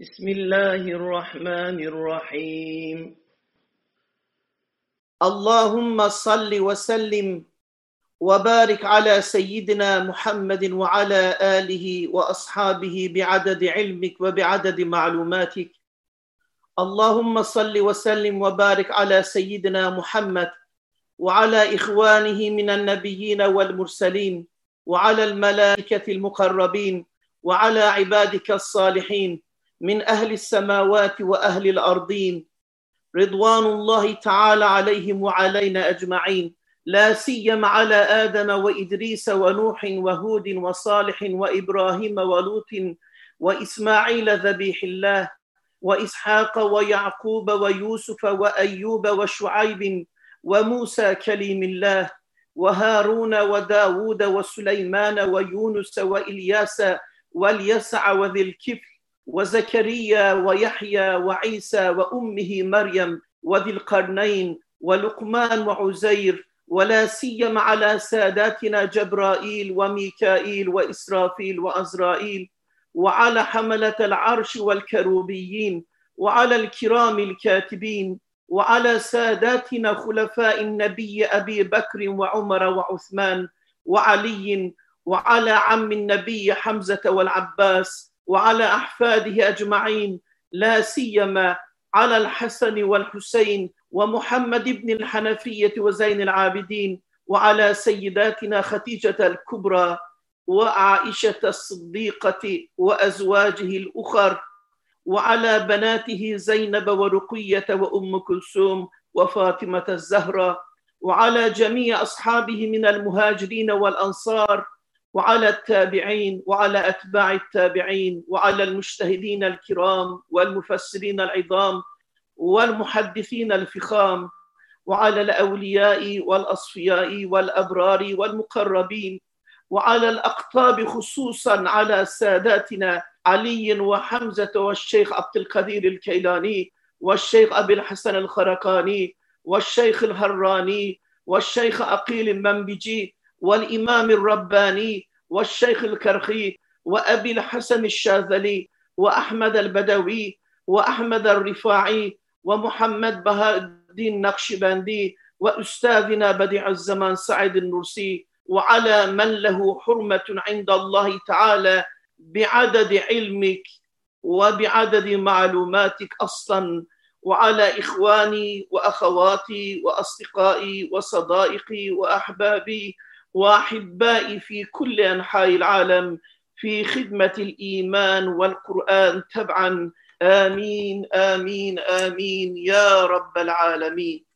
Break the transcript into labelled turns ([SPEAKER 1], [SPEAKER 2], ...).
[SPEAKER 1] بسم الله الرحمن الرحيم.
[SPEAKER 2] اللهم صل وسلم وبارك على سيدنا محمد وعلى آله وأصحابه بعدد علمك وبعدد معلوماتك. اللهم صل وسلم وبارك على سيدنا محمد وعلى إخوانه من النبيين والمرسلين وعلى الملائكة المقربين وعلى عبادك الصالحين من أهل السماوات وأهل الأرضين. رضوان الله تعالى عليهم وعلينا أجمعين. لا سيما على آدم وإدريس ونوح وهود وصالح وإبراهيم ولوط وإسماعيل ذبيح الله وإسحاق ويعقوب ويوسف وأيوب وشعيب وموسى كليم الله وهارون وداود وسليمان ويونس وإلياس واليسع وذي الكفل وزكريا ويحيى وعيسى وأمه مريم وذي القرنين ولقمان وعزير ولا سيما على ساداتنا جبرائيل وميكائيل وإسرافيل وأزرائيل وعلى حملة العرش والكروبيين وعلى الكرام الكاتبين وعلى ساداتنا خلفاء النبي أبي بكر وعمر وعثمان وعلي وعلى عم النبي حمزة والعباس وعلى أحفاده أجمعين لا سيما على الحسن والحسين ومحمد بن الحنفية وزين العابدين وعلى سيداتنا خديجة الكبرى وعائشة الصديقة وأزواجه الأخر وعلى بناته زينب ورقية وأم كلثوم وفاطمة الزهراء وعلى جميع أصحابه من المهاجرين والأنصار وعلى التابعين وعلى أتباع التابعين وعلى المجتهدين الكرام والمفسرين العظام والمحدثين الفخام وعلى الأولياء والأصفياء والأبرار والمقربين وعلى الأقطاب خصوصا على ساداتنا علي وحمزة والشيخ عبد القدير الكيلاني والشيخ أبي الحسن الخرقاني والشيخ الهراني والشيخ أقيل المنبجي والإمام الرباني والشيخ الكرخي وأبي الحسن الشاذلي وأحمد البدوي وأحمد الرفاعي ومحمد بهاء الدين النقشبندي وأستاذنا بديع الزمان سعيد النرسي وعلى من له حرمة عند الله تعالى بعدد علمك وبعدد معلوماتك أصلا وعلى إخواني وأخواتي وأصدقائي وصدائقي وأحبابي وأحبائي في كل أنحاء العالم في خدمة الإيمان والقرآن تبعا. آمين آمين آمين يا رب العالمين.